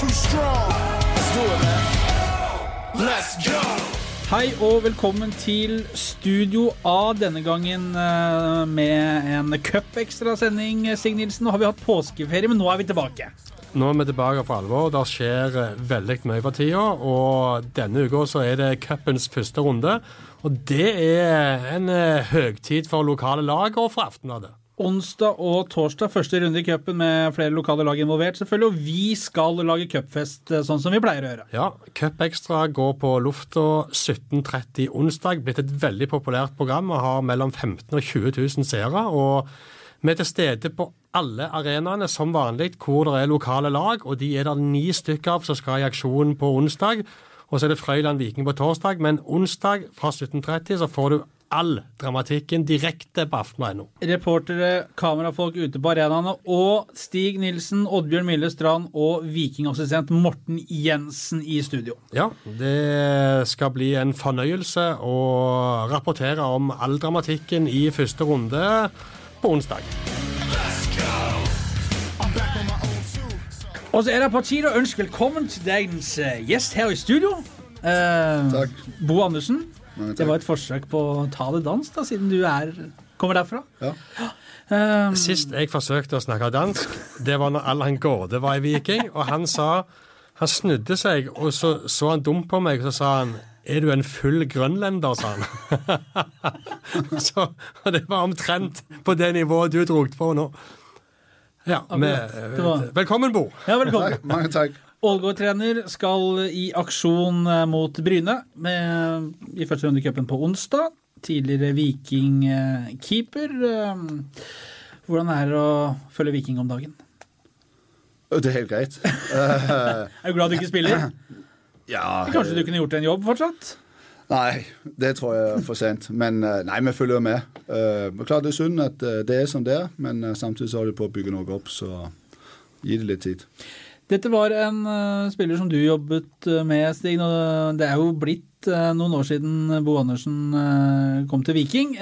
too strong. Let's do it, man. Let's go. Hei og velkommen til Studio A, denne gangen eh, med en cup-ekstrasending. Sig Nilsen, nå har vi hatt påskeferie, men nå er vi tilbake. Nå er vi tilbake for alvor. Det skjer eh, veldig mye for tida. Og denne uka så er det cupens første runde. Og det er en høytid høgtid for lokale lag og for Aftenbladet. Onsdag og torsdag første runde i cupen med flere lokale lag involvert. selvfølgelig, Og vi skal lage cupfest eh, sånn som vi pleier å gjøre. Ja, Cup går på lufta 17.30 onsdag. Blitt et veldig populært program og har mellom 15 og 20 000 seere. og vi er til stede på alle arenaene som vanlig hvor det er lokale lag, og de er det ni stykker av som skal i aksjon på onsdag. Og så er det Frøyland Viking på torsdag, men onsdag fra 17.30 så får du all dramatikken direkte på aften.no. Reportere, kamerafolk ute på arenaene og Stig Nilsen, Oddbjørn Mille Strand og vikingassistent Morten Jensen i studio. Ja, det skal bli en fornøyelse å rapportere om all dramatikken i første runde på onsdag. Og så er det på tide å ønske velkommen til dagens eh, gjest her i studio. Eh, Takk. Bo Andersen. Det var et forsøk på å ta det dans, da, siden du er, kommer derfra. Ja. Um, Sist jeg forsøkte å snakke dansk, det var når Allan Gårde var i Viking, og han sa Han snudde seg, og så så han dumt på meg, og så sa han er du en full grønlender, sa han. så det var omtrent på det nivået du dro på nå. Ja, med, var- Velkommen, Bo. ja, velkommen. Takk, mange takk. Ålgård-trener skal i aksjon eh, mot Bryne med, i første runde i cupen på onsdag. Tidligere Viking-keeper. Hvordan er det å følge Viking om dagen? Det er helt greit. Eh, Er du glad du ikke spiller? ja Kanskje du kunne gjort en jobb fortsatt? Nei, det tror jeg er for sent. Men eh, nei, vi følger med. Eh, men klart det er synd at eh, det er som det er, men eh, samtidig så holder de på å bygge noe opp, så gi det litt tid. Dette var en uh, spiller som du jobbet eh, med, Stig. Det er jo blitt uh, noen år siden Bo Andersen uh, kom til Viking.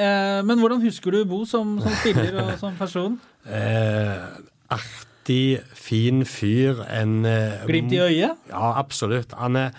Men hvordan husker du Bo som, som spiller og som person? Artig, fin fyr. En Glimt i øyet? Ja, absolutt. Han er,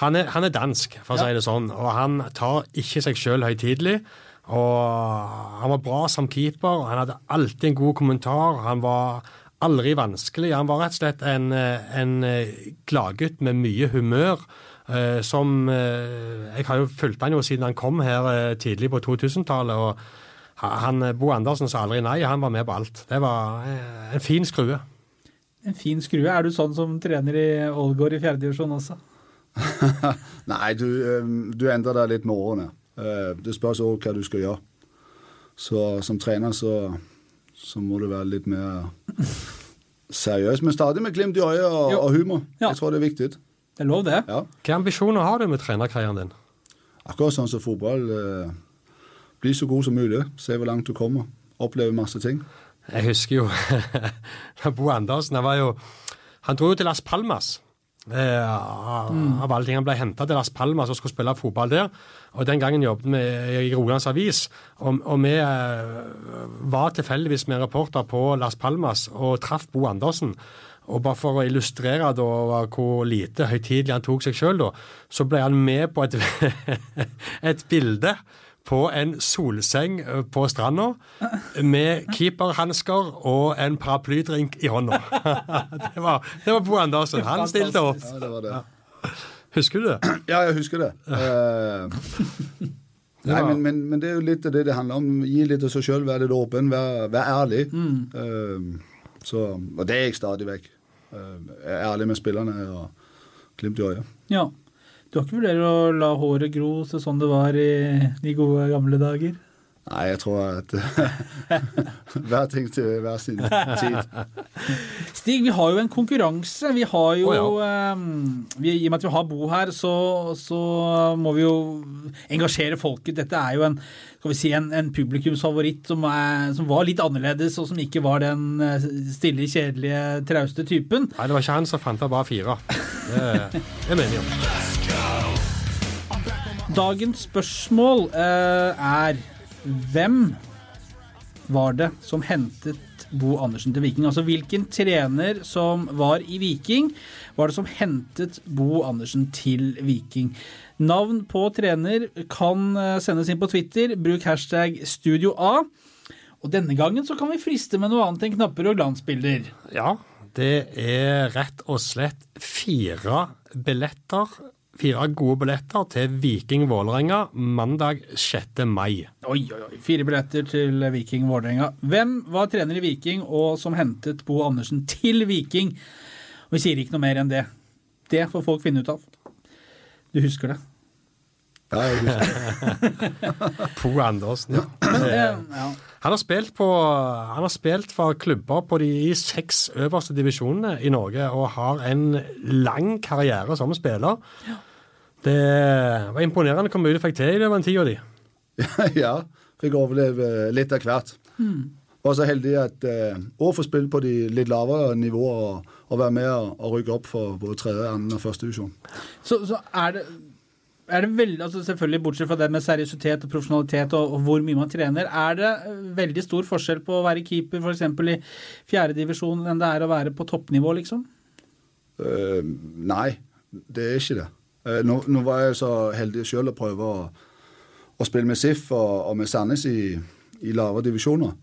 han er, han er dansk, for å Ja. si det sånn. Og han tar ikke seg sjøl høytidelig. Og han var bra som keeper. Han hadde alltid en god kommentar. Han var aldri vanskelig. Han var rett og slett en, eh, en eh, gladgutt med mye humør. eh, som Jeg har jo fulgt han jo siden han kom her tidlig på 2000-tallet. og han, Bo Andersen sa aldri nei, han var med på alt. Det var en fin skrue. En fin skrue. Er du sånn som trener i Ålgård i fjerde divisjon også? Nei, du, du endrer deg litt med årene. Det spørs også hva du skal gjøre. Så som trener så, så må du være litt mer seriøs, men stadig med glimt i øyet og, og humor. Ja. Jeg tror det er viktig. Det er lov, det. Ja. Hvilke ambisjoner har du med trenerkarrieren din? Akkurat sånn som fotball. Eh, bli så god som mulig. Se hvor langt du kommer. Oppleve masse ting. Jeg husker jo Bo Andersen. Han var jo Han dro jo til Las Palmas. Eh, Av alle ting. Han ble henta til Las Palmas og skulle spille fotball der. Og Den gangen jobbet vi i Rogalands Avis, og, og vi eh, var tilfeldigvis med en reporter på Las Palmas og traff Bo Andersen. Og bare for å illustrere da hvor lite høytidelig han tok seg sjøl, så ble han med på et, et bilde på en solseng på stranda med keeperhansker og en paraplydrink i hånda. Det var, det var Bo Andersen. Han stilte opp. Ja, det var det. Husker du det? Ja, jeg husker det. Uh, nei, men, men, men det er jo litt av det det handler om. Gi litt av seg sjøl, være litt åpen, være, vær ærlig. Uh, så, og det er jeg stadig vekk. Uh, jeg er ærlig med spillerne og glimt i øyet. Ja. Du har ikke vurdert å la håret gro sånn det var i de gode gamle dager? Nei, jeg tror at hver ting til hver sin tid. Stig, vi har jo en konkurranse. Vi har jo oh, ja. um, vi, I og med at vi har Bo her, så, så må vi jo engasjere folket. Dette er jo en, skal vi si, en, en publikumsfavoritt som, er, som var litt annerledes, og som ikke var den eh, stille, kjedelige, trauste typen. Nei, det var ikke han som fant av bare fire. Det, det mener jeg. Dagens spørsmål uh, er Hvem var det som hentet Bo Andersen til Viking? Altså hvilken trener som var i Viking, var det som hentet Bo Andersen til Viking? Navn på trener kan eh, sendes inn på Twitter. Bruk hashtag Studio A. Og denne gangen så kan vi friste med noe annet enn knapper og glansbilder. Ja, det er rett og slett fire billetter. Fire gode billetter til Viking Vålerenga mandag 6. mai. Oi, oi, oi. Fire billetter til Viking Vålerenga. Hvem var trener i Viking og som hentet Bo Andersen til Viking? Og vi sier ikke noe mer enn det. Det får folk finne ut av. Du husker det? Ja, jeg husker. Bo Andersen. Men, eh, ja. Han har spilt, på, han har spilt for klubber på de seks øverste divisjonene i Norge og har en lang karriere som spiller. Det var imponerende hvor mye du fikk til i løpet av tida di. ja, fikk overleve litt av hvert. Var så heldig at eh, å få spille på de litt lavere nivåer og, og være med og, og rykke opp for både tredje, andre og første divisjon. Så, så er det er det veldig, altså Selvfølgelig bortsett fra det med seriøsitet og profesjonalitet og, og hvor mye man trener, er det eh, veldig stor forskjell på å være keeper f.eks. i fjerdedivisjon enn det er å være på toppnivå, liksom? Uh, nei, det er ikke det. Eh, nå, nå var jeg så heldig sjøl å prøve å, å spille med SIF og, og med Sandnes i, i lavere divisjoner.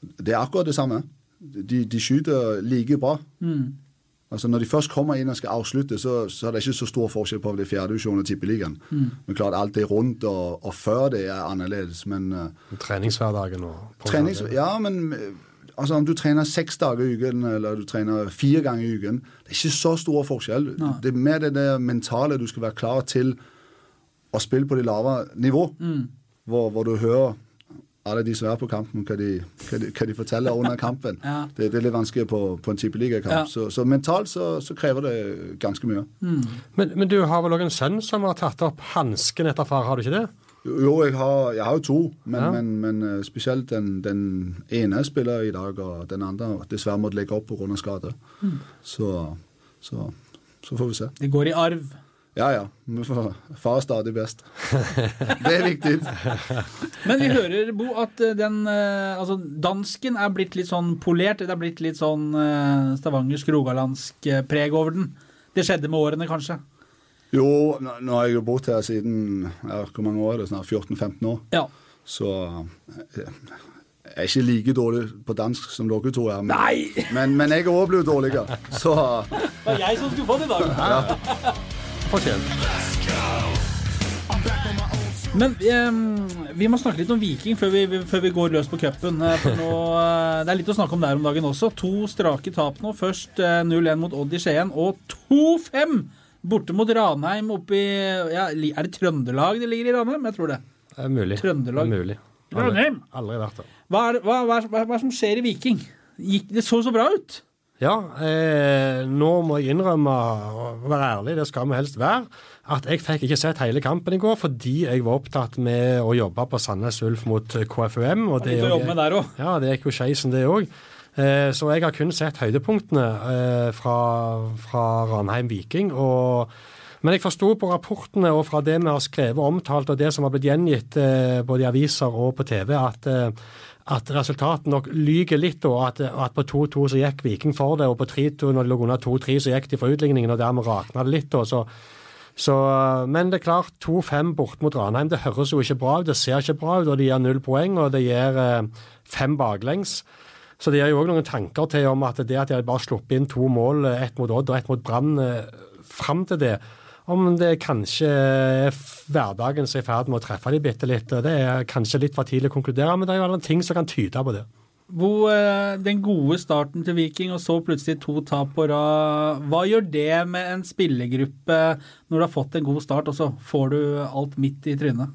Det er akkurat det samme. De, de skyter like bra. Altså Når de først kommer inn og skal avslutte, så, så er det ikke så stor forskjell på om det er fjerdedivisjon og tippeligaen. Men klart alt det rundt og, og før det er annerledes. Men uh, Treningshverdagen og Trenings, ja, men altså, om du trener seks dager i uken, eller du trener fire ganger i uken, det er ikke så stor forskjell. Nei. Det er mer det der mentale du skal være klar til å spille på det lavere nivå, hvor, hvor du hører alle de som er på kampen, hva de, hva de, hva de forteller under kampen. Ja. det, det er litt vanskelig på, på en tippeligakamp. Ja. Så, så mentalt så, så krever det ganske mye. Men, men du har vel òg en sønn som har tatt opp hansken etter far, har du ikke det? Jo, jeg har, jeg har jo to, men, Ja. men, men eh, spesielt den, den ene spiller i dag, og den andre dessverre måtte legge opp pga. skade. Så, så, så får vi se. Det går i arv. Ja ja, far er stadig best. Det er viktig. Men vi hører, Bo, at eh, den eh, Altså, dansken er blitt litt sånn polert. Det er blitt litt sånn stavangersk, rogalandsk eh, preg over den. Det skjedde med årene, kanskje? Jo, nå, har jeg jo bodd her siden ja, hvor mange år er det? Snart 14-15 år. Ja. Så eh, jeg er ikke like dårlig på dansk som dere to er. Men, Nei! men, men jeg er også blitt dårligere. Så Det var jeg som skulle få det i dag. Fortjent. Men eh, vi må snakke litt om Viking før vi, før vi går løs på cupen. eh, eh, det er litt å snakke om der om dagen også. To strake tap nå. Først eh, 0-1 mot Odd i Skien, og 2-5 borte mot Ranheim oppe i ja, Er det Trøndelag det ligger i Ranheim? Jeg tror det. Det er mulig. Trøndelag. Det er mulig. Aldri, Ranheim. aldri vært der. Hva er, hva, hva, hva, er det som skjer i Viking? Gikk, det så så bra ut. Ja, eh, nå må jeg innrømme, og være ærlig, det skal vi helst være, at jeg fikk ikke sett hele kampen i går fordi jeg var opptatt med å jobbe på Sandnes Ulf mot KFUM. Og det, der også. Ja, det gikk jo skeisen, det òg. Eh, så jeg har kun sett høydepunktene eh, fra, fra Ranheim Viking. og men jeg forsto på rapportene og fra det vi har skrevet omtalt, og det som har blitt gjengitt eh, både i aviser og på TV, at, at resultatet nok lyger litt, og at, at på 2-2 så gikk Viking for det, og på 3-2 når de lå under 2-3 så gikk de for utligningen, og dermed rakna det litt. Så, så, men det er klart, 2-5 bort mot Ranheim, det høres jo ikke bra ut, det ser ikke bra ut, og de gir null poeng, og det gir fem baklengs. Så det gir jo òg noen tanker til om at det at de har bare sluppet inn to mål, eh, ett mot Odd og ett mot Brann, eh, fram til det, om det kanskje er hverdagen som er i ferd med å treffe de bitte litt. Det er kanskje litt for tidlig å konkludere, men det er jo alle ting som kan tyde på det. Bo, eh, den gode starten til Viking, og så plutselig to tap på rad. Hva gjør det med en spillergruppe når du har fått en god start, og så får du alt midt i trynet?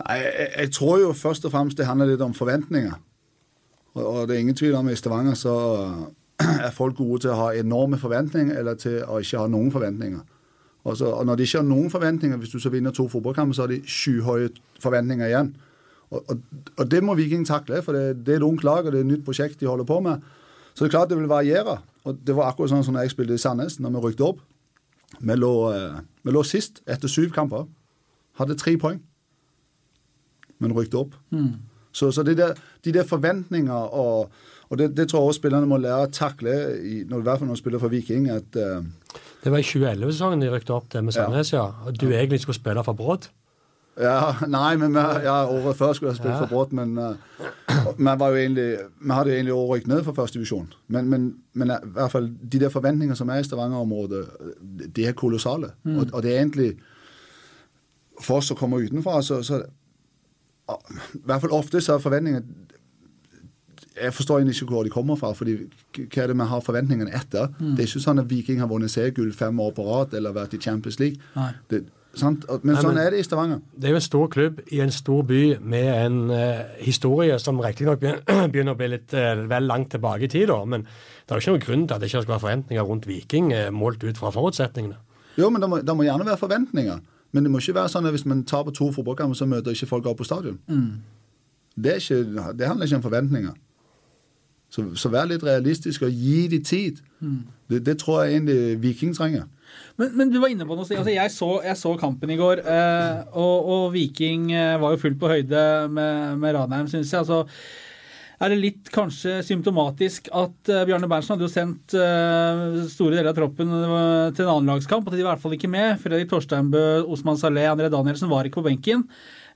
Nei, jeg, jeg tror jo først og fremst det handler litt om forventninger. Og, det er ingen tvil om i Stavanger så er folk gode til å ha enorme forventninger, eller til å ikke ha noen forventninger. Og, så, og når de ikke har noen forventninger, hvis du så vinner to fotballkamper, så har de skyhøye forventninger igjen. Og, og, og det må Viking takle, for det, det er et ungt lag, og det er et nytt prosjekt de holder på med. Så det er klart det vil variere. Og det var akkurat sånn som når jeg spilte i Sandnes, når vi rykket opp. Vi lå, vi lå sist etter syv kamper. Hadde tre poeng. Men rykket opp. Så, så det der, de der forventninger og, og det, det, tror jeg også spillerne må lære å takle, i, når, i hvert fall når de spiller for Viking. at uh, Det var i 2011-sesongen de rykket opp det med Sandnes, ja. Og du egentlig skulle spille for Brodd? Ja, nei, men vi, ja, året før skulle jeg spille ja. for Brodd, men uh, vi, jo egentlig, vi hadde jo egentlig rykket ned for første divisjon. Men, men, men, i hvert fall de der forventningene som er i Stavanger-området, de er kolossale. Mm. Og, og, det er egentlig For oss som kommer utenfra, så, så I hvert fall ofte så er forventningene jeg forstår egentlig ikke hvor de kommer fra. fordi Hva er det vi har forventningene etter? Mm. Det er ikke sånn at Viking har vunnet C-gull fem år på rad eller vært i Champions League. Det, Sant? Men sånn er det i Stavanger. Det er jo en stor klubb i en stor by med en uh, historie som riktignok begynner å bli litt uh, vel langt tilbake i tid. da, Men det er jo ikke noen grunn til at det ikke skal være forventninger rundt Viking uh, målt ut fra forutsetningene. Jo, men det må, det må, gjerne være forventninger. Men det må ikke være sånn at hvis man på to fotballkamper, så møter ikke folk opp på stadion. Mm. Det, ikke, det, handler ikke om forventninger. Så, så vær litt realistisk og gi de tid. Mm. Det, det tror jeg egentlig Viking trenger. Men, men, du var inne på noe. Altså, jeg, så, jeg, så, kampen i går, eh, og, og, Viking eh, var jo fullt på høyde med, med Ranheim, syns jeg. altså er det litt kanskje symptomatisk at uh, Bjarne Berntsen hadde jo sendt uh, store deler av troppen uh, til en annen lagskamp, og de var i hvert fall ikke med. Fredrik Torsteinbø, Osman Saleh, André Danielsen var ikke på benken.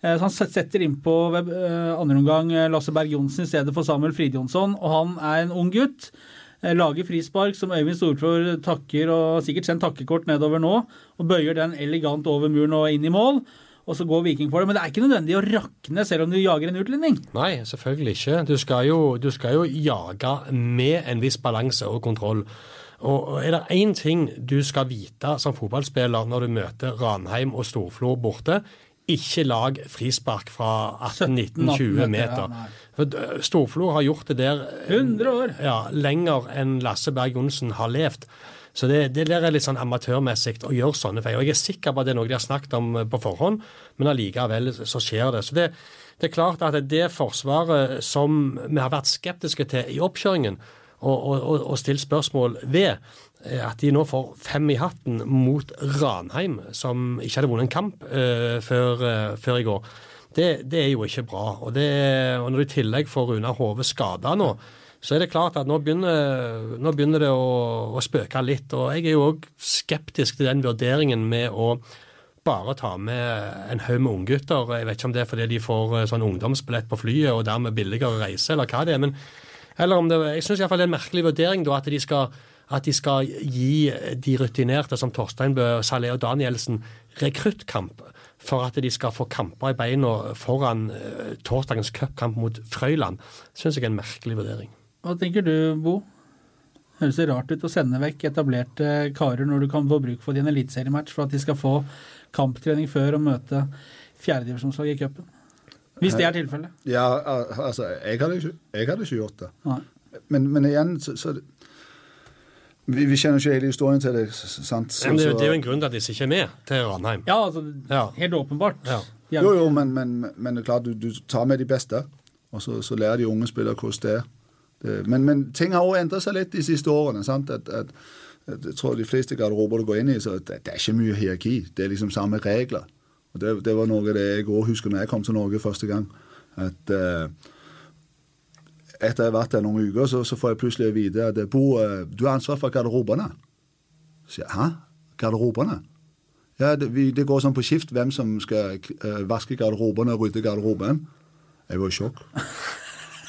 så han setter innpå andre omgang Lasse Berg Johnsen i stedet for Samuel Fridjonsson, og han er en ung gutt. Eh, lager frispark som Øyvind Storflor takker, og sikkert sendt takkekort nedover nå, og bøyer den elegant over muren og inn i mål. Og så går Viking for det. Men det er ikke nødvendig å rakne selv om du jager en utlending. Nei, selvfølgelig ikke. Du skal jo, du skal jo jage med en viss balanse og kontroll. Og er det én ting du skal vite som fotballspiller når du møter Ranheim og Storflor borte, ikke lag frispark fra 18-19-20 meter. For Storflo har gjort det der 100 år. Ja, lenger enn Lasse Berg Johnsen har levd. Så det, det der er litt sånn amatørmessig å gjøre sånne feil. Og jeg er sikker på at det er noe de har snakket om på forhånd, men allikevel så skjer det. Så det, det er klart at det forsvaret som vi har vært skeptiske til i oppkjøringen, og, og, og stilt spørsmål ved, Eh, at de nå får fem i hatten mot Ranheim, som ikke hadde vunnet en kamp uh, før, uh, før, i går, det, det, er jo ikke bra. Og, det, og når du i tillegg får Runar Hove skada nå, så er det klart at nå begynner, nå begynner det å, å, spøke litt. Og jeg er jo òg skeptisk til den vurderingen med å bare ta med en haug med unggutter. Jeg vet ikke om det er fordi de får sånn ungdomsbillett på flyet og dermed billigere reise, eller hva det er. men eller om det, Jeg syns iallfall det er en merkelig vurdering da, at de skal at de skal gi de rutinerte som Torsteinbø, Salé og Danielsen rekruttkamp for at de skal få kamper i beina foran uh, torsdagens cupkamp mot Frøyland, syns jeg er en merkelig vurdering. Hva tenker du, Bo? Høres det rart ut å sende vekk etablerte karer når du kan få bruk for din eliteseriematch for at de skal få kamptrening før og møte fjerdedivisjonslag i cupen? Hvis det er tilfellet. Ja, altså, jeg hadde ikke, jeg hadde ikke gjort det. Men, men, igjen, så, så vi, vi, kjenner ikke hele historien til det. sant? Så, men det, det, er jo en grunn til at disse ikke er med til Ranheim. Ja, altså, ja. helt åpenbart. Ja. Jo, jo, men, men, men, det er klart, du, du, tar med de beste, og så, så lærer de unge spillere hvordan det er. Det, men, men, ting har også endret seg litt de siste årene. sant? At, at, jeg tror de fleste garderober du går inn i, så det, det, er ikke mye hierarki. Det er liksom samme regler. Og Det, det var noe det jeg òg husker når jeg kom til Norge første gang. At uh, etter jeg har vært der noen uker, så, så får jeg plutselig vite at Bo, uh, du har ansvar for garderobene. Så jeg, Hæ? Garderobene? Ja, det, vi, det, går sånn på skift hvem som skal uh, vaske garderobene og rydde garderoben. Jeg var i sjokk.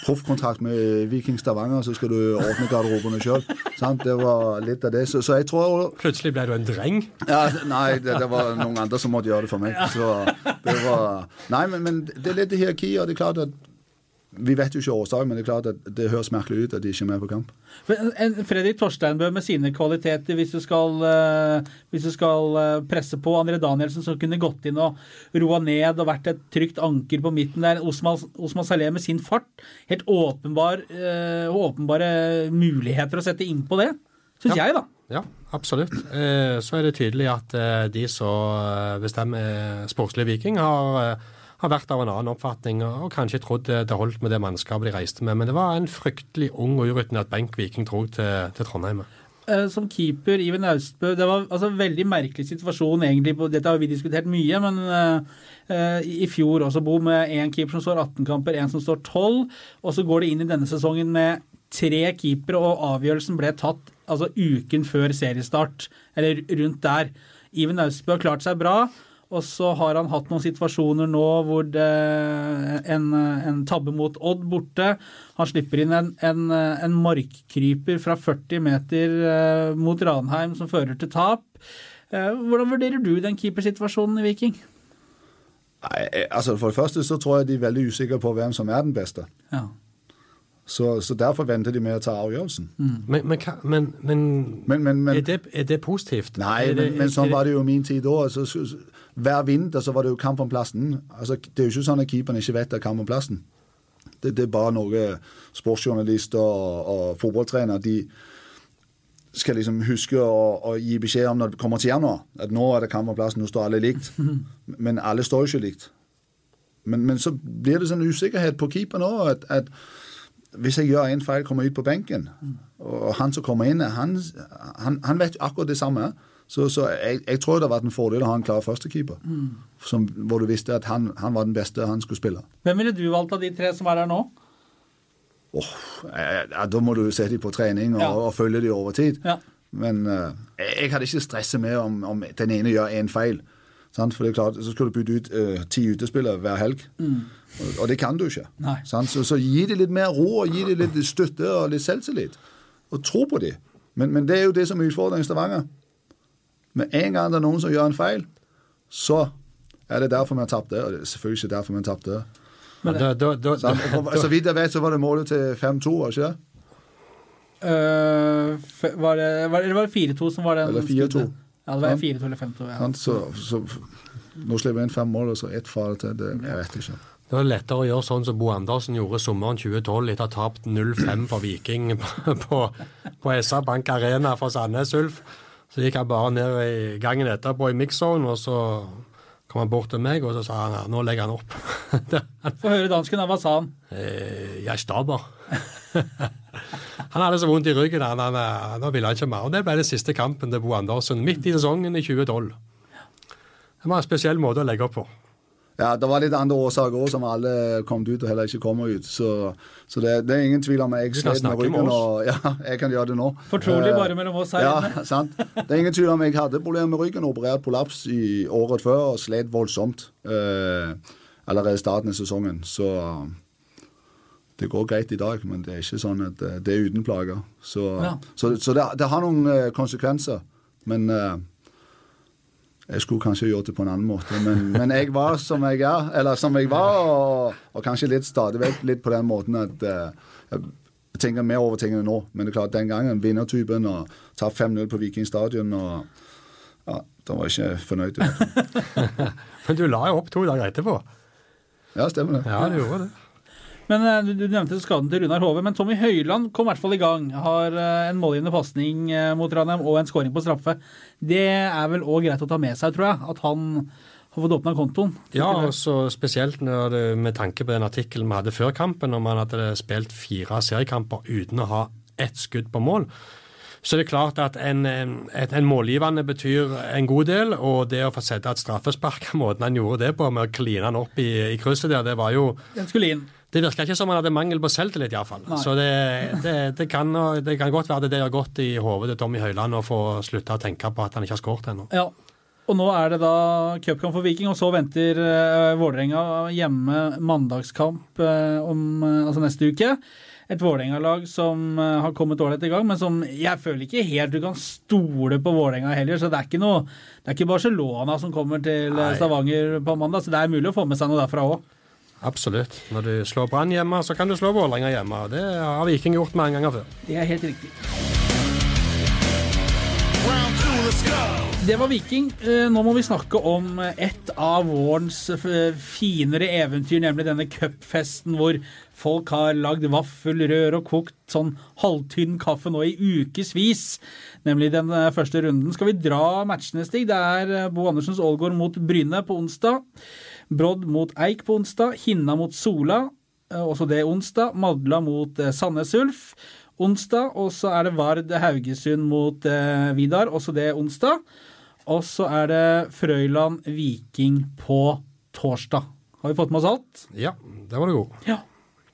Proffkontrakt med Viking Stavanger, så skal du ordne garderobene sjøl. Det var litt av det. Så, så, jeg tror Plutselig ble du en dreng? Ja, Nei, det, det, var noen andre som måtte gjøre det for meg. Så det var, nei, men, men det er litt hierarki, og det er klart at vi vet jo ikke årsaken, men det er klart at det høres merkelig ut at de ikke er med på kamp. Men Fredrik Torsteinbø med sine kvaliteter, hvis du skal, uh, hvis du skal uh, presse på André Danielsen, som kunne gått inn og roa ned og vært et trygt anker på midten der. Osman, Osman Saleh med sin fart. Helt åpenbar, åpenbare muligheter å sette inn på det, syns ja. jeg, da. Ja, absolutt. så er det tydelig at de som bestemmer sportslig Viking, har har vært av en annen oppfatning og kanskje trodd det holdt med det mannskapet de reiste med. Men det var en fryktelig ung og urutinert benk Viking dro til, til Trondheim. eh, som keeper, Iven Austbø Det var altså en veldig merkelig situasjon, egentlig. Dette har vi diskutert mye, men eh, i fjor også, Bo, med én keeper som står 18 kamper, én som står 12. Og så går det inn i denne sesongen med tre keepere, og avgjørelsen ble tatt altså uken før seriestart, eller rundt der. Iven Austbø har klart seg bra. Og så har han hatt noen situasjoner nå hvor det en, en tabbe mot Odd borte. Han slipper inn en, en, en markkryper fra 40 meter eh, mot Ranheim som fører til tap. Eh, hvordan vurderer du den keepersituasjonen i Viking? Nei, eh, altså For det første så tror jeg de er veldig usikre på hvem som er den beste. Ja. Så, så derfor venter de med å ta avgjørelsen. Men, men, men, men, Men, men, men er, det, er det positivt? Nei, det, men, men sånn var det jo i min tid òg. Altså, så- så- hver vinter så var det jo kamp om plassen. Altså, det er jo ikke sånn at keeperen ikke vet det er kamp om plassen. Det, det er bare noe sportsjournalister og, og fotballtrenere de skal liksom huske å, å gi beskjed om når det kommer til januar. At nå er det kamp om plassen, nå står alle likt. Men alle står ikke likt. Men, men så blir det sånn usikkerhet på keeperen òg. At, at hvis jeg gjør en feil, kommer ut på benken, og han som kommer inn, han, han, han vet akkurat det samme. Så, så jeg, jeg tror det har vært en fordel å ha en klar førstekeeper, Mm. hvor du visste at han, han var den beste han skulle spille. Hvem ville du valgt av de tre som er her nå? Åh, eh, ja, da må du se dem på trening og, Ja. og følge dem over tid. Ja. Men uh, jeg, jeg hadde ikke stresset med om, om den ene gjør én feil. Sant? For det er klart, Så skal du bytte ut uh, ti utespillere hver helg, og, og det kan du ikke. Mm. Så, så gi dem litt mer ro og gi dem litt støtte og litt selvtillit. Og tro på dem. Men, men det er jo det som er utfordringen i Stavanger. Med en gang det er noen som gjør en feil, så er det derfor vi har tapt det. Og det er selvfølgelig ikke derfor vi har tapt det. Men da, da, da, så, Og Så vidt jeg vet, så var det målet til 5-2, var det ikke det? Uh, var det, var, eller var det 4-2 som var den Eller 4-2. Ja, det var Ja. 4-2 eller 5-2. Ja. Så, så nå slipper jeg inn fem mål, og så ett fare til. Det, jeg vet ikke. Det var lettere å gjøre sånn som Bo Andersen gjorde sommeren 2012 etter å ha tapt 0-5 for Viking på, på, på SR Bank Arena for Sandnes Ulf. Så gikk han bare ned i gangen etterpå i mix-zone, og så kom han bort til meg, og så sa han ja, nå legger han opp. Få høre dansken. Hva sa han? eh, jeg staber. han hadde så vondt i ryggen, han, han, han, han ville ikke mer. Og det ble den siste kampen til Bo Andersen midt i sesongen i 2012. Det var en spesiell måte å legge opp på. Ja, Det var litt andre årsaker òg, som alle kom ut og heller ikke kommer ut. Så, så det, det er ingen tvil om jeg slet med ryggen. Og, ja, jeg kan gjøre det nå. Fortrolig Eh, bare mellom oss her ja, inne. sant. Det er ingen tvil om jeg hadde problemer med ryggen, operert prolaps i året før og slet voldsomt uh, allerede i starten av sesongen. Så det går greit i dag, men det er ikke sånn at eh, det er uten plager. Så, Ja. så, så det, det har noen eh, konsekvenser. Men uh, jeg skulle kanskje gjort det på en annen måte, men, men jeg var som jeg er, eller som jeg var, og, og kanskje litt stadig vekk litt på den måten at uh, jeg tenker mer over tingene nå. Men det er klart, den gangen vinnertypen og ta 5-0 på Viking stadion og ja, Da var jeg ikke fornøyd. Men du la jo opp to dager etterpå. Ja, stemmer det. Ja, du gjorde det. Men eh, du, du nevnte skaden til Runar Hove, men Tommy Høiland kom i hvert fall i gang. Har eh, en målgivende pasning eh, mot Ranheim og en skåring på straffe. Det er vel òg greit å ta med seg, tror jeg, at han har fått åpna kontoen. Ja, og så spesielt når det, med tanke på den artikkelen vi hadde før kampen, om han hadde spilt fire seriekamper uten å ha ett skudd på mål. Så det er klart at en, en, en målgivende betyr en god del, og det å få sette et straffespark måten han gjorde det på, med å kline han opp i, i krysset der, det var jo Den skulle inn. Det virka ikke som han hadde mangel på selvtillit, iallfall. Så det, det, det, kan, det kan godt være det har gått i hodet til Tommy Høiland å få slutta å tenke på at han ikke har skåret ennå. Ja. Og nå er det da cupkamp for Viking, og så venter uh, Vålerenga hjemme mandagskamp eh, om eh, altså neste uke. Et Vålerenga-lag som eh, har kommet ålreit i gang, men som jeg føler ikke helt du kan stole på Vålerenga heller. Så det er ikke noe Det er ikke Barcelona som kommer til eh, Nei. Stavanger på mandag, så det er mulig å få med seg noe derfra òg. Absolutt. Når du slår Brann hjemme, så kan du slå Vålerenga hjemme. Det har Viking gjort mange ganger før. Det er helt riktig. Det var Viking. Eh, Nå må vi snakke om et av vårens eh, finere eventyr, nemlig denne cupfesten hvor folk har lagd vaffelrør og kokt sånn halvtynn kaffe nå i ukevis. Nemlig den eh, første runden. Skal vi dra matchene, Stig? Det er Bo Andersens Ålgård mot Bryne på onsdag. Brodd mot Eik på onsdag. Hinna mot Sola. Også det onsdag. Madla mot Sandnes Ulf. onsdag. Og så er det Vard Haugesund mot Vidar, også det onsdag. Og så er det Frøyland Viking på torsdag. Har vi fått med oss alt? Ja, det var det god. Ja.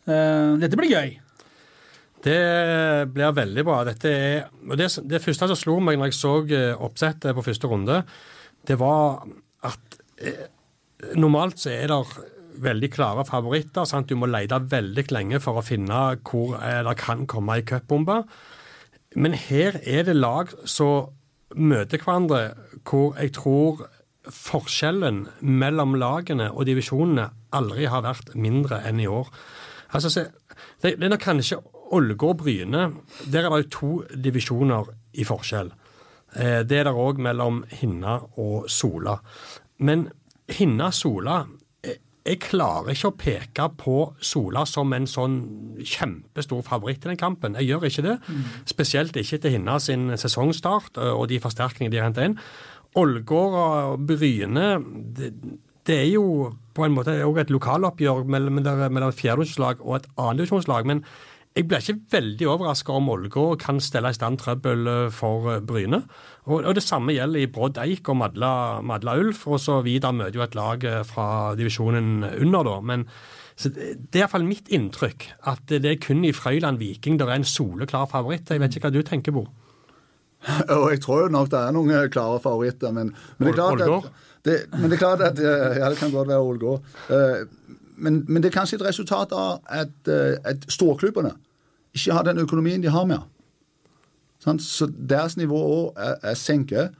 Eh, dette blir gøy. Det blir veldig bra. Dette er, det, det første som slo meg når jeg så eh, oppsettet på første runde, det var at eh, normalt så er det veldig klare favoritter. Sant? Du må lete veldig lenge for å finne hvor eh, det kan komme ei cupbombe. Men her er det lag som møter hverandre hvor jeg tror forskjellen mellom lagene og divisjonene aldri har vært mindre enn i år. Altså, se, det, det er nok kanskje Ålgård-Bryne. Der er det to divisjoner i forskjell. Eh, det er det òg mellom Hinna og Sola. Men Hinna-Sola jeg klarer ikke å peke på Sola som en sånn kjempestor favoritt i den kampen. Jeg gjør ikke det. Spesielt ikke Hinna sin sesongstart og de forsterkningene de har hentet inn. Ålgård og Bryne det, det, er jo på en måte òg et lokaloppgjør mellom, mellom fjerdedivisjonslag og et annendivisjonslag. Men jeg blir ikke veldig overraska om Ålgård kan stelle i stand trøbbel eh, for eh, Bryne. Og, og Det samme gjelder i Brodd Eik og Madla, Madla Ulf. Og så Vidar møter jo et lag eh, fra divisjonen under, da. Men det er iallfall mitt inntrykk at det er kun i Frøyland Viking det er en soleklar favoritt. Jeg vet ikke hva du tenker, Bo? Og jeg tror jo nok det er noen klare favoritter, men, men, det, er klart at, det, men det er klart at Ja, det kan godt være Ålgård men, men, det er kanskje et resultat av at, eh, at storklubbene ikke har den økonomien de har mer. Så deres nivå òg er, er senket.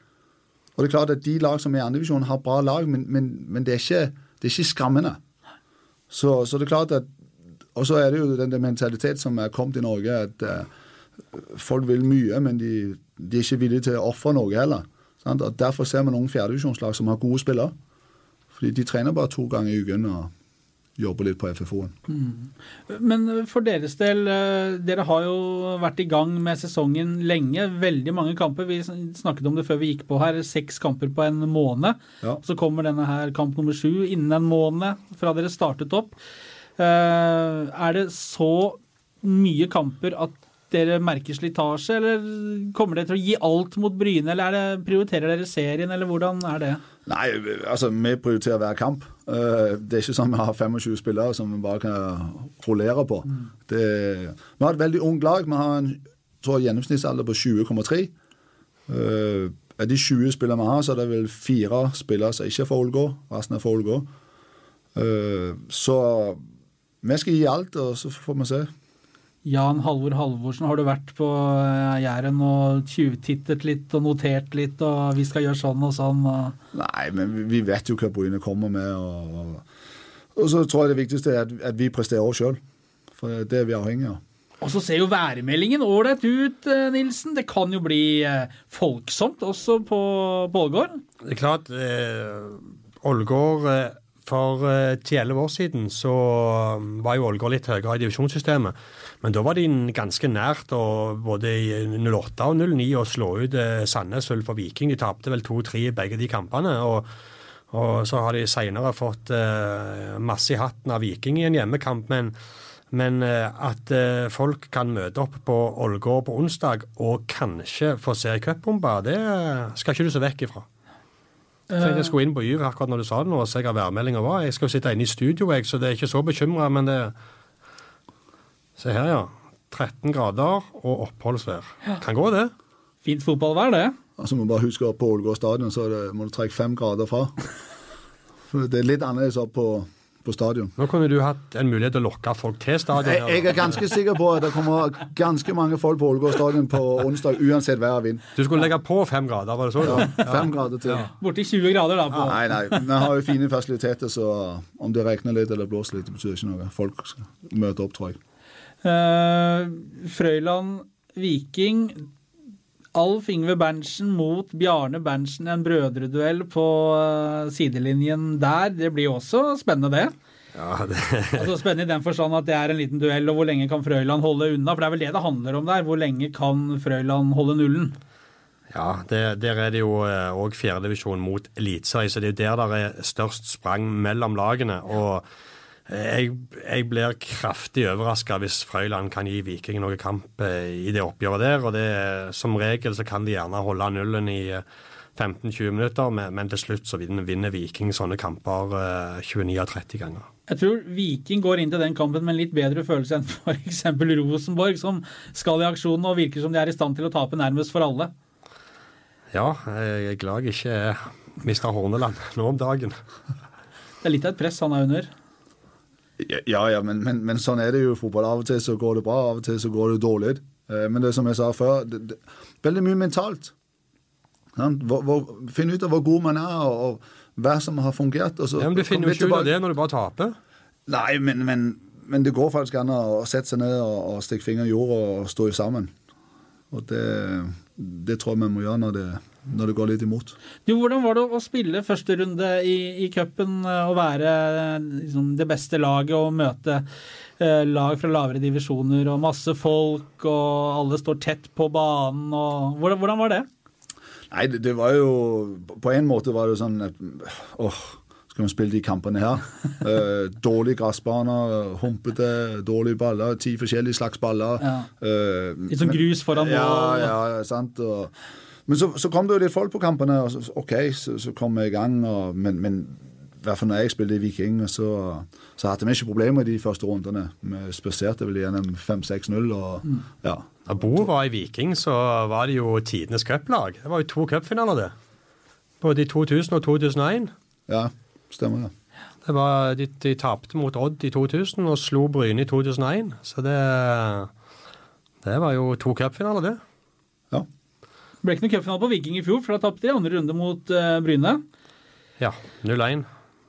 Og det er klart at de lag som er i andredivisjon, har bra lag, men, men, men det, er ikke, det, er ikke, skrammende. Så, så, det er klart at Og så er det jo den mentalitet som er kommet i Norge, at uh, folk vil mye, men de, de, er ikke villige til å ofre noe heller. Sant? Og Derfor ser vi noen fjerdedivisjonslag som har gode spillere. Fordi de trener bare to ganger i uken. og jobbe litt på FFO-en. Mm. Men for deres del, eh, dere har jo vært i gang med sesongen lenge. Veldig mange kamper. Vi snakket om det før vi gikk på her. Seks kamper på en måned. Ja. Så kommer denne her kamp nummer sju innen en måned fra dere startet opp. Eh, er det så mye kamper at dere merker slitasje, eller kommer dere til å gi alt mot Bryne, eller det, prioriterer dere serien, eller hvordan er det? Nei, altså vi prioriterer hver kamp. Eh, det er ikke sånn vi har 25 spillere som vi bare kan rullere på. Mm. Det, vi har et veldig ungt lag. Vi har en tror, gjennomsnittsalder på 20,3. Uh, av de 20 spillere vi har, så er det vel fire spillere som ikke er for. Resten er for Ålgård. Uh, så vi skal gi alt, og så får vi se. Jan Halvor Halvorsen, har du vært på eh, Jæren og tjuvtittet litt og notert litt, og vi skal gjøre sånn og sånn? Og... Nei, men vi vet jo hva Bryne kommer med. Og, og så tror jeg det viktigste er at, at vi presterer sjøl. For det er vi avhengig av. Og så ser jo værmeldingen ålreit ut, eh, Nilsen. Det kan jo bli eh, folksomt også på Ålgård? Det er klart. Ålgård eh, For ti-elleve år siden så var jo Ålgård litt høyere i divisjonssystemet. Men da var de ganske nært og både i 08 og 09 å slå ut uh, Sandnes Ulf og Viking. De tapte vel 2-3 i begge de kampene. og, og så har de seinere fått uh, masse i hatten av Viking i en hjemmekamp. Men, men uh, at uh, folk kan møte opp på Ålgård på onsdag og kanskje få se ei cupbombe, det skal ikke du se vekk ifra. Jeg jeg skulle inn på Yr akkurat når du sa det nå, og se hva værmeldinga var. Jeg skal jo sitte inne i studio, jeg, så det er ikke så bekymra. Men det, Se her, ja. 13 grader og oppholdsvær. Kan gå, det. Fint fotballvær, det. Altså, må bare huske på Ålgård stadion, så det, må du trekke fem grader fra. det er litt annerledes opp på, på stadion. Nå kunne du hatt en mulighet til å lokke folk til stadion. Jeg, jeg er ganske sikker på at det kommer ganske mange folk på Ålgård stadion på onsdag, uansett vær og vind. Du skulle legge på fem grader, var det så? Ja, fem grader til. Ja. Borti 20 grader, da. På. Nei, nei. Vi har jo fine fasiliteter, så om det regner litt eller blåser litt, det betyr ikke noe. Folk møter opp, tror jeg. Uh, Frøyland Viking. Alf Ingve Berntsen mot Bjarne Berntsen, en brødreduell på uh, sidelinjen der. Det blir også spennende, det. Ja, det... altså Spennende i den forstand at det er en liten duell, og hvor lenge kan Frøyland holde unna? For det er vel det det handler om der. Hvor lenge kan Frøyland holde nullen? Ja, det, der er det jo òg fjerdedivisjon mot eliteserie, så det er jo der det er størst sprang mellom lagene. og Jeg, jeg blir kraftig overraska hvis Frøyland kan gi Viking noe kamp eh, i det oppgjøret der. og det, Som regel så kan de gjerne holde nullen i eh, 15-20 minutter, men, til slutt så vinner, vinner Viking sånne kamper 29 av 30 ganger. Jeg tror Viking går inn til den kampen med en litt bedre følelse enn f.eks. Rosenborg, som skal i aksjon og virker som de er i stand til å tape nærmest for alle. Ja, jeg er glad jeg ikke mista. Horneland nå om dagen. Det er litt av et press han er under. Ja, ja, men, men, men sånn er det jo i fotball. Av og til så går det bra, av og til så går det dårlig. Eh, men det som jeg sa før, det, det, veldig mye mentalt. Hvor, hvor, finne ut av hvor god man er, og, og hva som har fungert. Så, ja, men Du finner jo ikke ut av det når du bare taper. Nei, men, men, men det går faktisk an å sette seg ned og, og stikke fingeren i jorda og stå sammen. Og det, det, tror jeg vi må gjøre når det, når det, går litt imot. Du, hvordan var det å spille første runde i, i cupen og være liksom, det beste laget og møte eh, lag fra lavere divisjoner og masse folk, og alle står tett på banen? Og, hvordan, hvordan var det? Nei, det, det, var jo På en måte var det sånn åh, skal vi spille de kampene her? uh, dårlige gressbaner, humpete, dårlige baller. Ti forskjellige slags baller. Ja. Uh, litt sånn grus foran mål. Ja, ja, sant. Og, men så, så, kom det jo litt folk på kampene, og så, OK, så, så kom vi i gang. Og, men, men i hvert fall når jeg spilte i Viking, så, så hadde vi ikke problemer i de første rundene. Vi spaserte vel gjennom 5-6-0. og mm. ja. Da Bo var i Viking, så var det jo tidenes cuplag. Det var jo to cupfinaler, det. Både i 2000 og 2001. Ja, stemmer det. det var, de, de tapte mot Odd i 2000 og slo Bryne i 2001. Så det, det var jo to cupfinaler, det. Ja. Ble ikke noen cupfinale på Viking i fjor, for da tapte de andre runde mot uh, Bryne. Ja, 0-1.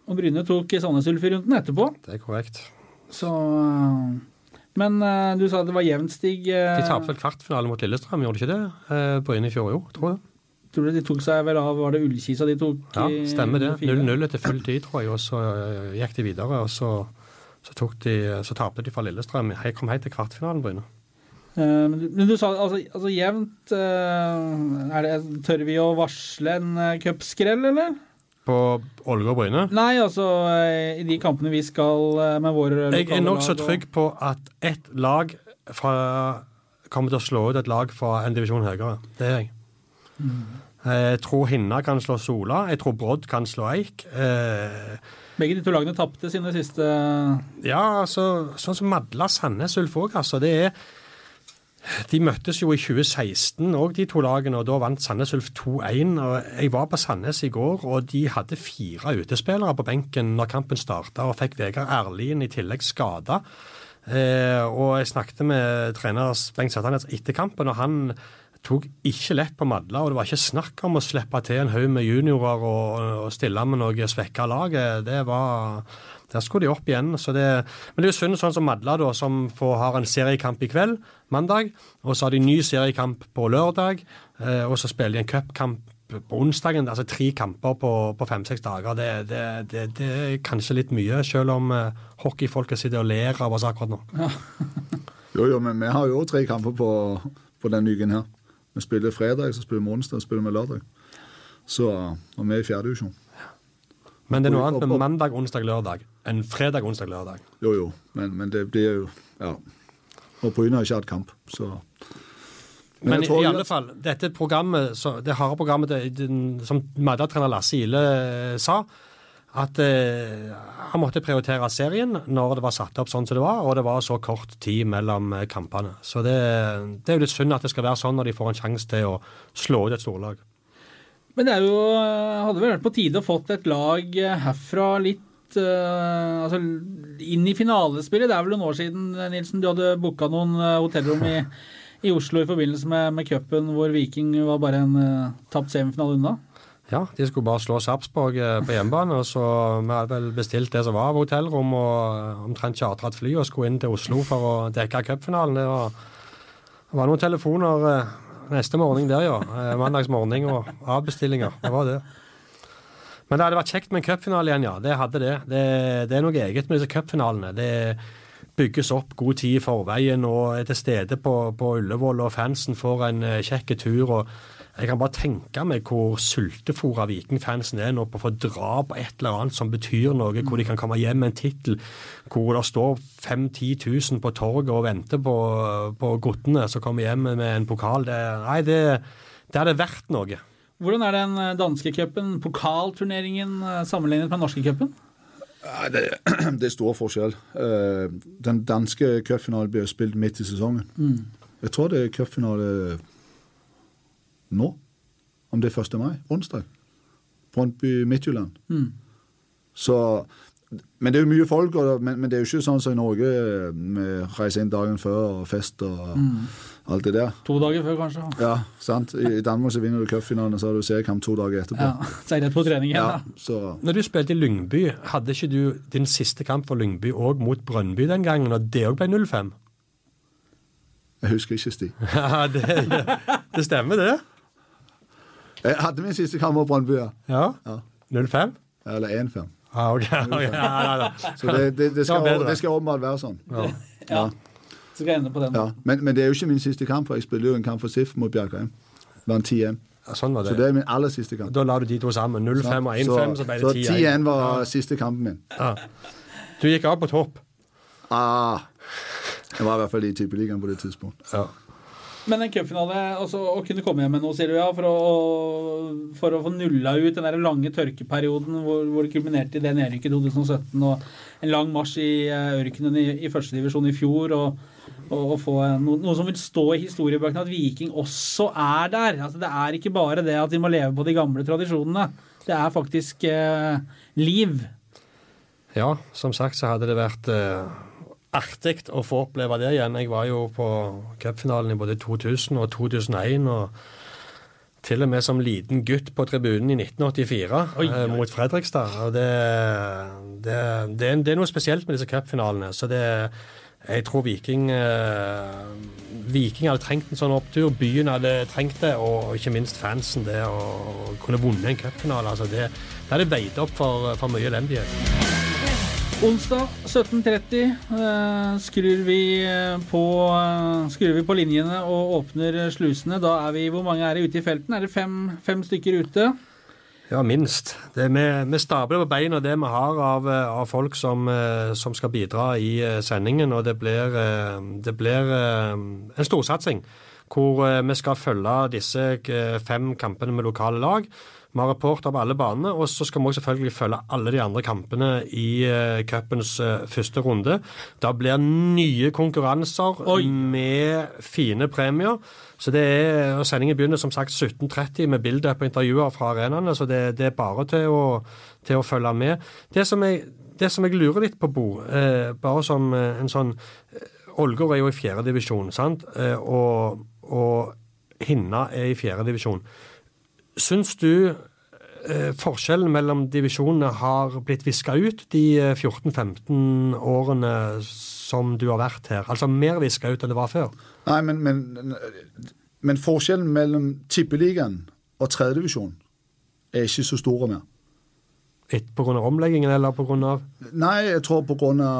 Og Bryne tok Sandnes Ulf i runden etterpå. Det er korrekt. Så uh, men uh, du sa det var jevnt, Stig. Uh, de tapte vel kvartfinale mot Lillestrøm, gjorde de ikke det? Uh, på inn i fjor, jo, tror jeg. Tror du de tok seg vel av Var det Ullkisa de tok? Ja, stemmer det. 0-0 etter full tid, tror jeg. Og så gikk de videre. Og så, så, de, så tapte de fra Lillestrøm. Jeg kom helt til kvartfinalen, Bryne. Men du, sa altså, altså jevnt det, Tør vi å varsle en cupskrell, eller? På Ålgård Bryne? Nei, altså eh, i de kampene vi skal eh, med våre Jeg er nokså trygg på at ett lag fra, kommer til å slå ut et lag fra en divisjon høyere. Det er jeg. Mm. Jeg tror Hinna kan slå Sola. Jeg tror Brodd kan slå Eik. Eh, Begge de to lagene tapte sine siste Ja, altså, sånn som Madla Sandnes Ulf òg, altså. Det er de møttes jo i 2016 òg, de to lagene, og da vant Sandnes Ulf 2-1. Jeg var på Sandnes i går, og de hadde fire utespillere på benken når kampen starta, og fikk Vegard Erlien i tillegg skada. Eh, og jeg snakket med trener Bengt Sæthanes etter kampen, og han tok ikke lett på Madla. Og det var ikke snakk om å slippe til en haug med juniorer og, og stille med noe svekka lag. Det var der skulle de opp igjen. Det, men det er jo synd sånn som Madla, da, som får, har en seriekamp i kveld, mandag. Og så har de ny seriekamp på lørdag. Eh, og så spiller de en cupkamp på onsdagen. Altså tre kamper på, på fem-seks dager. Det, det, det, det, er kanskje litt mye, selv om eh, hockeyfolket sitter og ler av oss akkurat nå. Ja. jo, jo, men vi har jo tre kamper på, på denne uken her. Vi spiller fredag, så spiller vi onsdag, så spiller vi lørdag. Så, og vi er i fjerde divisjon. Men det er noe annet med mandag, onsdag, lørdag enn fredag, onsdag, lørdag. Jo, jo, men, men det blir jo Ja. Og Bryne har ikke hatt kamp, så men, men i, alle fall, dette programmet, så, det harde programmet det, den, som Madda-trener Lasse Ile eh, sa, at eh, han måtte prioritere serien når det var satt opp sånn som det var, og det var så kort tid mellom eh, kampene. Så det, det er jo litt synd at det skal være sånn når de får en sjanse til å slå ut et storlag. Men det er jo, hadde vel vært på tide å fått et lag herfra litt uh, altså inn i finalespillet. Det er vel noen år siden Nilsen, du hadde booka noen uh, hotellrom i, i, Oslo i forbindelse med, med cupen hvor Viking var bare en uh, tapt semifinale unna. Ja, de skulle bare slå Sarpsborg på hjemmebane. og så Vi hadde vel bestilt det som var av hotellrom, og omtrent chartra et fly og skulle inn til Oslo for å dekke cupfinalen. Det var, var noen telefoner Neste morgen der, ja. Eh, mandagsmorgen og avbestillinger. Det var det. Men det hadde vært kjekt med en cupfinale igjen, ja. Det hadde det. det. det. er noe eget med disse cupfinalene. Det bygges opp god tid i forveien og er til stede på, på Ullevål, og fansen får en uh, kjekk tur. og Jeg kan bare tenke meg hvor sultefòra Vikingfansen er nå på å få dra på et eller annet som betyr noe, hvor de kan komme hjem med en tittel, hvor det står 5 10 000 på torget og venter på, på guttene som kommer hjem med en pokal. Det, nei, det, det hadde vært noe. Hvordan er den eh, danske cupen, pokalturneringen, eh, sammenlignet med den norske cupen? Det, det, er stor forskjell. Uh, den danske cupfinalen blir spilt midt i sesongen. Mm. Jeg tror det er cupfinale nå. Om det er 1. mai. Onsdag. Brøndby Midtjylland. Mm. Så Men det er jo mye folk, men, men, det er jo ikke sånn som i Norge, Vi reiser inn dagen før og fest og mm. alt det der. To dager før, kanskje? Ja, sant. I, i Danmark så vinner du cupfinalen, så har du seriekamp to dager etterpå. Ja, Så er det på trening igjen, ja, så. Når du spilte i Lyngby, hadde ikke du din siste kamp for Lyngby òg mot Brønnby den gangen, og det òg ble 0-5? Jeg husker ikke, Stig. Ja, det, det, stemmer, det. Jeg hadde min siste kamp mot Brønnby, ja. ja. 0-5? Eller 1-5. Ah, okay. ja, Så det, det, det skal, det skal åpenbart være sånn. Ja. ja. Så skal jeg ende på den. Ja. Men, men, det er jo ikke min siste kamp, for jeg spiller jo en kamp for SIF mot Bjerkreim. Vant 10-1. Ja, sånn var det. Så det er min aller siste kamp. Da la du de to sammen. 0-5 og 1-5, så, så, ble det 10-1. Så 10-1 var siste kampen min. Ja. Du gikk av på topp? Ah, jeg var i hvert fall i Tippeligaen på det tidspunktet. Ja. Men en cupfinale, altså, å kunne komme hjem med noe, sier du ja, for å, for å få nulla ut den der lange tørkeperioden hvor, hvor det kulminerte i det nedrykket i 2017, og en lang marsj i eh, ørkenen i, i førstedivisjon i fjor, og, og, og få no, noe som vil stå i historiebøkene, at Viking også er der. Altså, det er ikke bare det at de må leve på de gamle tradisjonene. Det er faktisk eh, liv. Ja, som sagt så hadde det vært eh artig å få oppleve det igjen. Jeg var jo på cupfinalen i både 2000 og 2001. og til og med som liten gutt på tribunen i 1984 oi, oi. Eh, mot Fredrikstad. og det, det, det, er, det, er, noe spesielt med disse cupfinalene. så det jeg tror Viking, eh, Viking hadde trengt en sånn opptur. Byen hadde trengt det, og ikke minst fansen. Det å kunne vunnet en cupfinale. Altså det, det hadde veid opp for, for mye elendighet. Onsdag 17.30 uh, skrur, vi eh, på, uh, skrur vi på linjene og åpner slusene. Da er vi Hvor mange er det ute i felten? Er det fem, fem stykker ute? Ja, minst. Det vi, vi stabler på beina det vi har av, av folk som, som, skal bidra i sendingen. Og det blir, det blir en storsatsing hvor vi skal følge disse fem kampene med lokale lag. Vi har reporter på alle banene, og så skal vi selvfølgelig følge alle de andre kampene i uh, cupens uh, første runde. Da blir nye konkurranser Oi. med fine premier. Så det er, og Sendingen begynner som sagt 17.30 med bilder på intervjuer fra arenaene, så det, det er bare til å, til å, følge med. Det som jeg, det som jeg lurer litt på, Bo, eh, bare som eh, en sånn Ålgård er jo i fjerdedivisjon, sant? Eh, og, og Hinna er i fjerdedivisjon. Syns du eh, forskjellen mellom divisjonene har blitt viska ut de 14-15 eh, årene som du har vært her? Altså mer viska ut enn det var før? Nei, men, men, men forskjellen mellom tippeligaen og tredjedivisjon er ikke så store mer. Pga. omleggingen, eller pga. Nei, jeg tror pga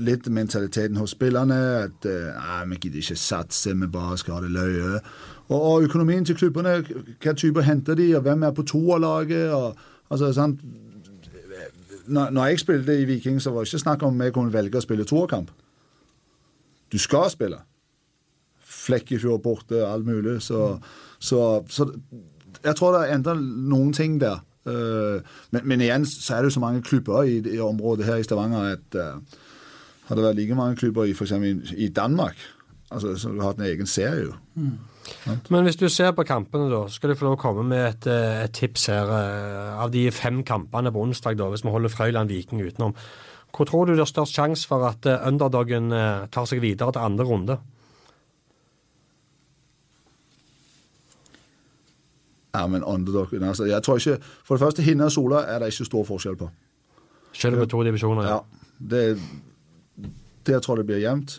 litt mentaliteten hos spillerne. At uh, vi gidder ikke satse, vi bare skal ha det løye. Og, og, økonomien til klubbene. Hva typer henter de, og hvem er på toerlaget? altså, sant? Når, når, jeg spilte i Viking, så var det ikke snakk om jeg kunne velge å spille toerkamp. Du skal spille. Flekkefjord borte, alt mulig. Så, så, så jeg tror det endrer noen ting der. Uh, men, men, igjen så er det jo så mange klubber i, i området her i Stavanger at uh, har det vært like mange klubber i f.eks. i Danmark, altså, så du har hatt en egen serie. Mm. Men hvis du ser på kampene, da, skal du få lov å komme med et, eh, et, tips her. Eh, av de fem kampene på onsdag, da, hvis vi holder Frøyland Viking utenom, hvor tror du det er størst sjanse for at eh, underdogen tar seg videre til andre runde? Ja, men underdogen altså, Jeg tror ikke For det første, Hinna og Sola er det ikke stor forskjell på. Selv med to divisjoner? Ja. Det, det tror jeg det blir jevnt.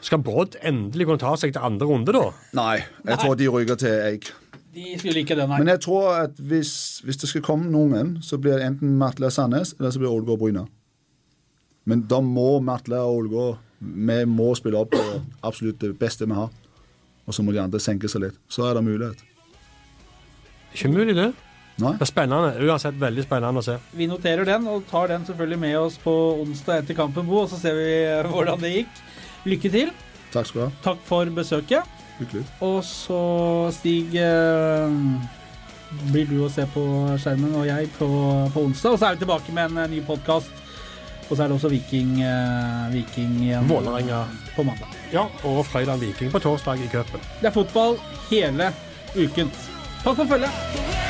Skal Brodd endelig kunne ta seg til andre runde, da? Nei, jeg tror de ryker til Eik. De skulle ikke det, nei. Men jeg tror at hvis, hvis det skal komme noen, så blir det enten Matle Sandnes eller så blir det Ålgård Bryna. Men da må Matle og Ålgård Vi må spille opp på absolutt det beste vi har. Og så må de andre senke seg litt. Så er det mulighet. Ikke mulig, det. Nei? Det er spennende. Uansett veldig spennende å se. Vi noterer den og tar den selvfølgelig med oss på onsdag etter kampen, Bo, og så ser vi hvordan det gikk. Lykke til. Takk skal du ha. Takk for besøket. Lykkelig. Og så, Stig, eh, blir du å se på skjermen, og jeg på, på onsdag. Og så er vi tilbake med en eh, ny podkast. Og så er det også Viking, eh, Viking igjen Vålerenga. på mandag. Ja, og Frøyland Viking på torsdag i cupen. Det er fotball hele uken. Takk for følget.